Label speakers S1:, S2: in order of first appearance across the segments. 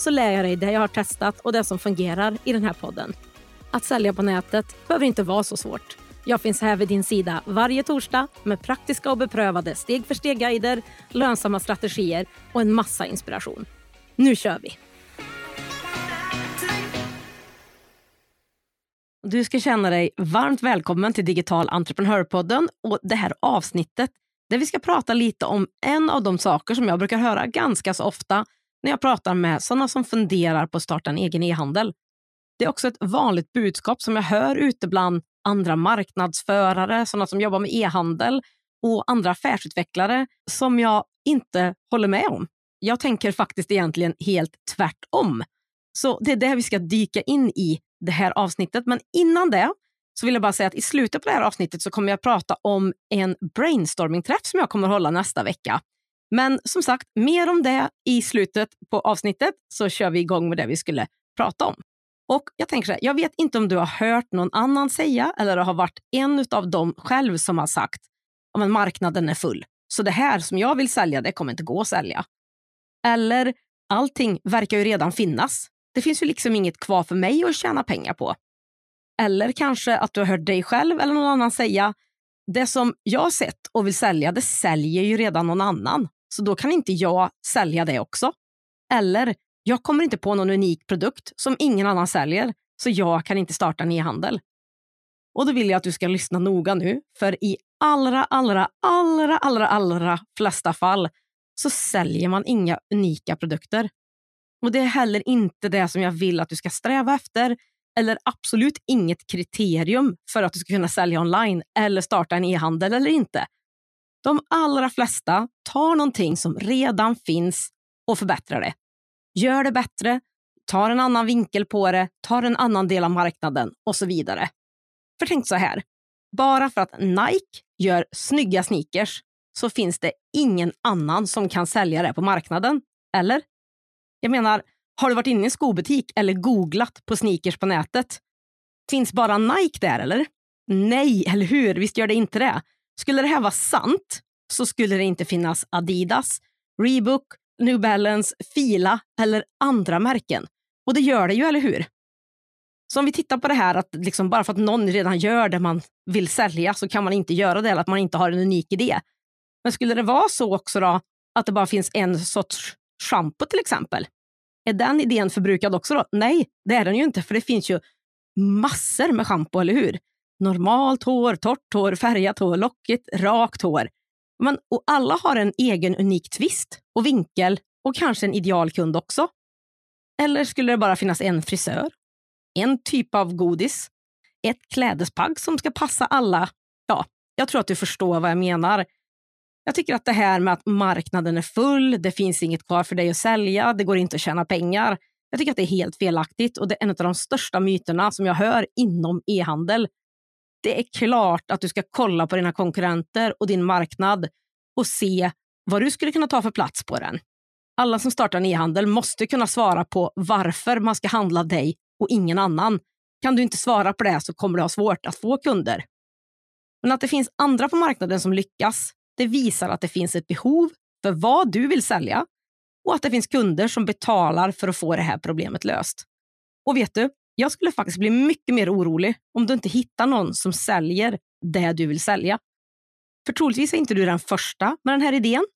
S1: så lär jag dig det jag har testat och det som fungerar i den här podden. Att sälja på nätet behöver inte vara så svårt. Jag finns här vid din sida varje torsdag med praktiska och beprövade steg för steg-guider, lönsamma strategier och en massa inspiration. Nu kör vi! Du ska känna dig varmt välkommen till Digital entreprenörpodden och det här avsnittet där vi ska prata lite om en av de saker som jag brukar höra ganska så ofta när jag pratar med sådana som funderar på att starta en egen e-handel. Det är också ett vanligt budskap som jag hör ute bland andra marknadsförare, sådana som jobbar med e-handel och andra affärsutvecklare som jag inte håller med om. Jag tänker faktiskt egentligen helt tvärtom. Så det är det vi ska dyka in i det här avsnittet. Men innan det så vill jag bara säga att i slutet på det här avsnittet så kommer jag prata om en brainstorming-träff som jag kommer hålla nästa vecka. Men som sagt, mer om det i slutet på avsnittet så kör vi igång med det vi skulle prata om. Och jag tänker så här, jag vet inte om du har hört någon annan säga eller har varit en av dem själv som har sagt att marknaden är full, så det här som jag vill sälja, det kommer inte gå att sälja. Eller allting verkar ju redan finnas. Det finns ju liksom inget kvar för mig att tjäna pengar på. Eller kanske att du har hört dig själv eller någon annan säga det som jag har sett och vill sälja, det säljer ju redan någon annan. Så då kan inte jag sälja det också. Eller, jag kommer inte på någon unik produkt som ingen annan säljer, så jag kan inte starta en e-handel. Och då vill jag att du ska lyssna noga nu, för i allra, allra, allra, allra, allra flesta fall så säljer man inga unika produkter. Och det är heller inte det som jag vill att du ska sträva efter eller absolut inget kriterium för att du ska kunna sälja online eller starta en e-handel eller inte. De allra flesta tar någonting som redan finns och förbättrar det. Gör det bättre, tar en annan vinkel på det, tar en annan del av marknaden och så vidare. För tänk så här, bara för att Nike gör snygga sneakers så finns det ingen annan som kan sälja det på marknaden. Eller? Jag menar, har du varit inne i en skobutik eller googlat på sneakers på nätet? Finns bara Nike där eller? Nej, eller hur? Visst gör det inte det. Skulle det här vara sant så skulle det inte finnas Adidas, Reebok, New Balance, Fila eller andra märken. Och det gör det ju, eller hur? Så om vi tittar på det här att liksom bara för att någon redan gör det man vill sälja så kan man inte göra det eller att man inte har en unik idé. Men skulle det vara så också då att det bara finns en sorts schampo till exempel? Är den idén förbrukad också då? Nej, det är den ju inte för det finns ju massor med schampo, eller hur? Normalt hår, torrt hår, färgat hår, lockigt, rakt hår. Men, och alla har en egen unik twist och vinkel och kanske en idealkund också. Eller skulle det bara finnas en frisör? En typ av godis? Ett klädesplagg som ska passa alla? Ja, jag tror att du förstår vad jag menar. Jag tycker att det här med att marknaden är full, det finns inget kvar för dig att sälja, det går inte att tjäna pengar. Jag tycker att det är helt felaktigt och det är en av de största myterna som jag hör inom e-handel det är klart att du ska kolla på dina konkurrenter och din marknad och se vad du skulle kunna ta för plats på den. Alla som startar en e-handel måste kunna svara på varför man ska handla dig och ingen annan. Kan du inte svara på det så kommer du ha svårt att få kunder. Men att det finns andra på marknaden som lyckas, det visar att det finns ett behov för vad du vill sälja och att det finns kunder som betalar för att få det här problemet löst. Och vet du, jag skulle faktiskt bli mycket mer orolig om du inte hittar någon som säljer det du vill sälja. För troligtvis är inte du den första med den här idén.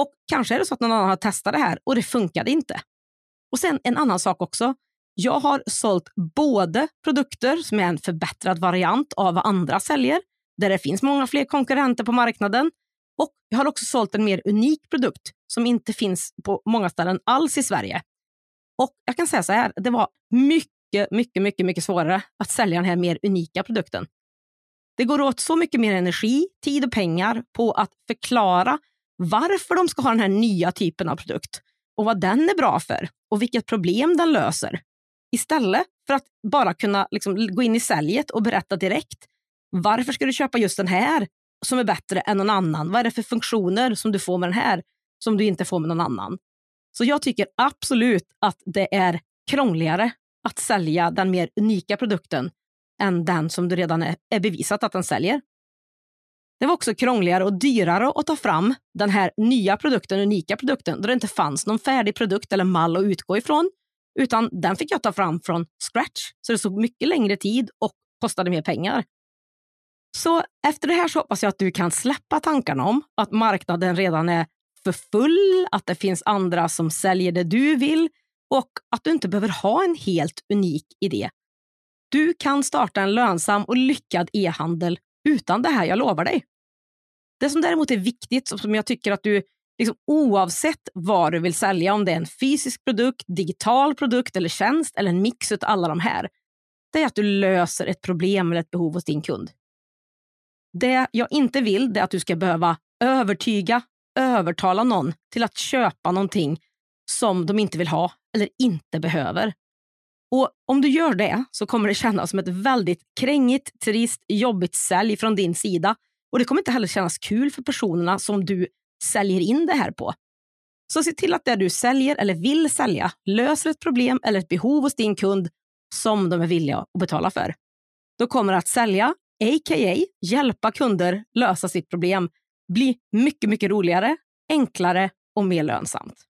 S1: Och kanske är det så att någon annan har testat det här och det funkade inte. Och sen en annan sak också. Jag har sålt både produkter som är en förbättrad variant av vad andra säljer, där det finns många fler konkurrenter på marknaden. Och jag har också sålt en mer unik produkt som inte finns på många ställen alls i Sverige. Och jag kan säga så här, det var mycket mycket, mycket, mycket, mycket svårare att sälja den här mer unika produkten. Det går åt så mycket mer energi, tid och pengar på att förklara varför de ska ha den här nya typen av produkt och vad den är bra för och vilket problem den löser. Istället för att bara kunna liksom gå in i säljet och berätta direkt. Varför ska du köpa just den här som är bättre än någon annan? Vad är det för funktioner som du får med den här som du inte får med någon annan? Så jag tycker absolut att det är krångligare att sälja den mer unika produkten än den som du redan är, är bevisat att den säljer. Det var också krångligare och dyrare att ta fram den här nya produkten, unika produkten, då det inte fanns någon färdig produkt eller mall att utgå ifrån, utan den fick jag ta fram från scratch. Så det tog mycket längre tid och kostade mer pengar. Så efter det här så hoppas jag att du kan släppa tankarna om att marknaden redan är för full, att det finns andra som säljer det du vill och att du inte behöver ha en helt unik idé. Du kan starta en lönsam och lyckad e-handel utan det här, jag lovar dig. Det som däremot är viktigt, som jag tycker att du liksom, oavsett vad du vill sälja, om det är en fysisk produkt, digital produkt eller tjänst eller en mix av alla de här, det är att du löser ett problem eller ett behov hos din kund. Det jag inte vill är att du ska behöva övertyga, övertala någon till att köpa någonting som de inte vill ha eller inte behöver. Och Om du gör det så kommer det kännas som ett väldigt krängigt, trist, jobbigt sälj från din sida. Och Det kommer inte heller kännas kul för personerna som du säljer in det här på. Så se till att det du säljer eller vill sälja löser ett problem eller ett behov hos din kund som de är villiga att betala för. Då kommer att sälja, a.k.a. hjälpa kunder lösa sitt problem, bli mycket, mycket roligare, enklare och mer lönsamt.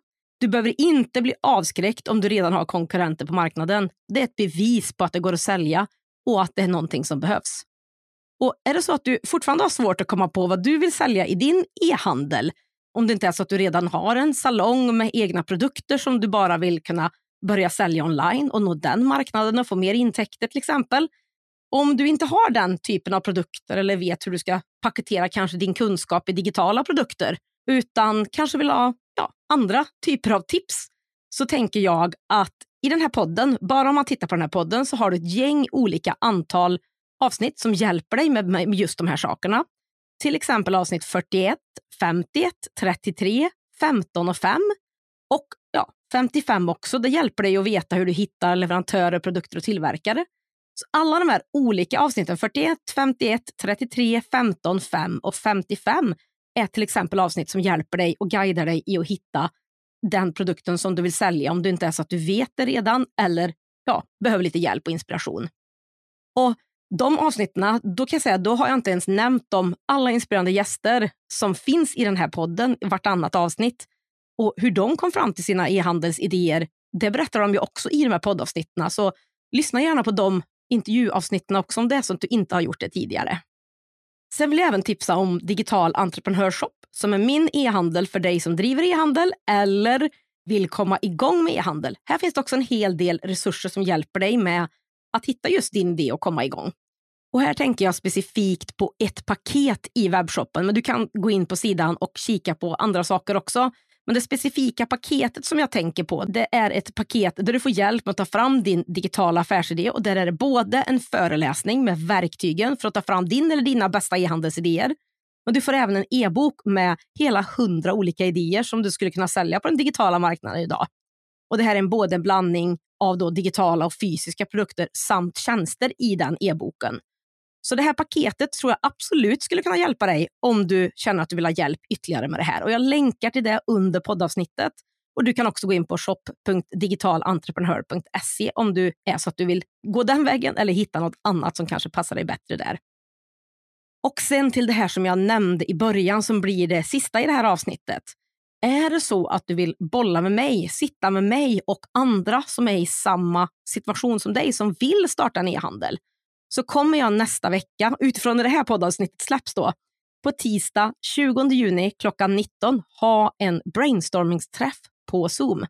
S1: du behöver inte bli avskräckt om du redan har konkurrenter på marknaden. Det är ett bevis på att det går att sälja och att det är någonting som behövs. Och Är det så att du fortfarande har svårt att komma på vad du vill sälja i din e-handel, om det inte är så att du redan har en salong med egna produkter som du bara vill kunna börja sälja online och nå den marknaden och få mer intäkter till exempel. Om du inte har den typen av produkter eller vet hur du ska paketera kanske din kunskap i digitala produkter, utan kanske vill ha ja, andra typer av tips så tänker jag att i den här podden, bara om man tittar på den här podden så har du ett gäng olika antal avsnitt som hjälper dig med, med just de här sakerna. Till exempel avsnitt 41, 51, 33, 15 och 5 och ja, 55 också. Det hjälper dig att veta hur du hittar leverantörer, produkter och tillverkare. Så alla de här olika avsnitten, 41, 51, 33, 15, 5 och 55, är till exempel avsnitt som hjälper dig och guidar dig i att hitta den produkten som du vill sälja om du inte är så att du vet det redan eller ja, behöver lite hjälp och inspiration. Och de avsnitten, då kan jag säga, då har jag inte ens nämnt om alla inspirerande gäster som finns i den här podden, vartannat avsnitt. Och hur de kom fram till sina e-handelsidéer, det berättar de ju också i de här poddavsnitten. Så lyssna gärna på de intervjuavsnitten också om det är så att du inte har gjort det tidigare. Sen vill jag även tipsa om Digital Entreprenörshop som är min e-handel för dig som driver e-handel eller vill komma igång med e-handel. Här finns det också en hel del resurser som hjälper dig med att hitta just din idé och komma igång. Och här tänker jag specifikt på ett paket i webbshoppen, men du kan gå in på sidan och kika på andra saker också. Men det specifika paketet som jag tänker på, det är ett paket där du får hjälp med att ta fram din digitala affärsidé och där är det både en föreläsning med verktygen för att ta fram din eller dina bästa e-handelsidéer. Men du får även en e-bok med hela hundra olika idéer som du skulle kunna sälja på den digitala marknaden idag. Och Det här är en, både en blandning av då digitala och fysiska produkter samt tjänster i den e-boken. Så det här paketet tror jag absolut skulle kunna hjälpa dig om du känner att du vill ha hjälp ytterligare med det här. Och jag länkar till det under poddavsnittet. Och Du kan också gå in på shop.digitalentreprenör.se om du är så att du vill gå den vägen eller hitta något annat som kanske passar dig bättre där. Och sen till det här som jag nämnde i början som blir det sista i det här avsnittet. Är det så att du vill bolla med mig, sitta med mig och andra som är i samma situation som dig som vill starta en e-handel, så kommer jag nästa vecka, utifrån när det här poddavsnittet släpps då, på tisdag 20 juni klockan 19 ha en brainstormingsträff på Zoom.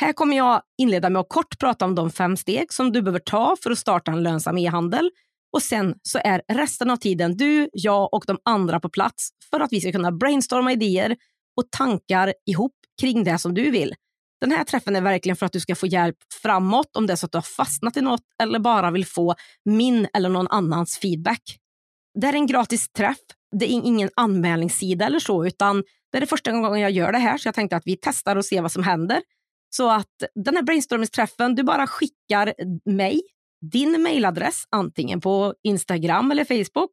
S1: Här kommer jag inleda med att kort prata om de fem steg som du behöver ta för att starta en lönsam e-handel. Och sen så är resten av tiden du, jag och de andra på plats för att vi ska kunna brainstorma idéer och tankar ihop kring det som du vill. Den här träffen är verkligen för att du ska få hjälp framåt om det är så att du har fastnat i något eller bara vill få min eller någon annans feedback. Det är en gratis träff. Det är ingen anmälningssida eller så, utan det är det första gången jag gör det här, så jag tänkte att vi testar och ser vad som händer. Så att den här brainstormingsträffen, du bara skickar mig din mailadress antingen på Instagram eller Facebook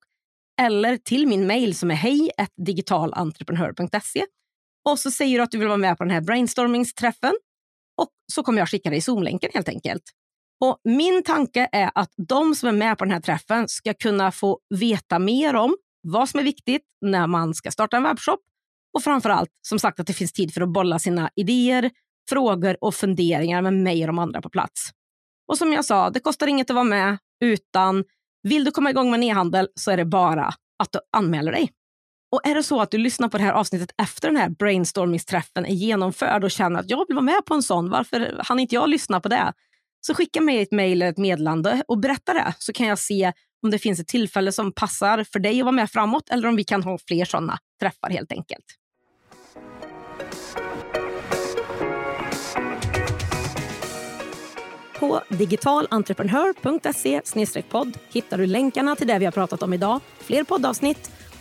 S1: eller till min mail som är hej digitalentreprenör.se och så säger du att du vill vara med på den här brainstormingsträffen och så kommer jag skicka dig Zoom-länken helt enkelt. Och min tanke är att de som är med på den här träffen ska kunna få veta mer om vad som är viktigt när man ska starta en webbshop och framför allt som sagt att det finns tid för att bolla sina idéer, frågor och funderingar med mig och de andra på plats. Och som jag sa, det kostar inget att vara med utan vill du komma igång med e-handel så är det bara att du anmäler dig. Och är det så att du lyssnar på det här avsnittet efter den här brainstormingsträffen är genomförd och känner att jag vill vara med på en sån, varför hann inte jag lyssna på det? Så skicka mig ett mejl eller ett meddelande och berätta det så kan jag se om det finns ett tillfälle som passar för dig att vara med framåt eller om vi kan ha fler sådana träffar helt enkelt. På digitalentreprenör.se podd hittar du länkarna till det vi har pratat om idag, fler poddavsnitt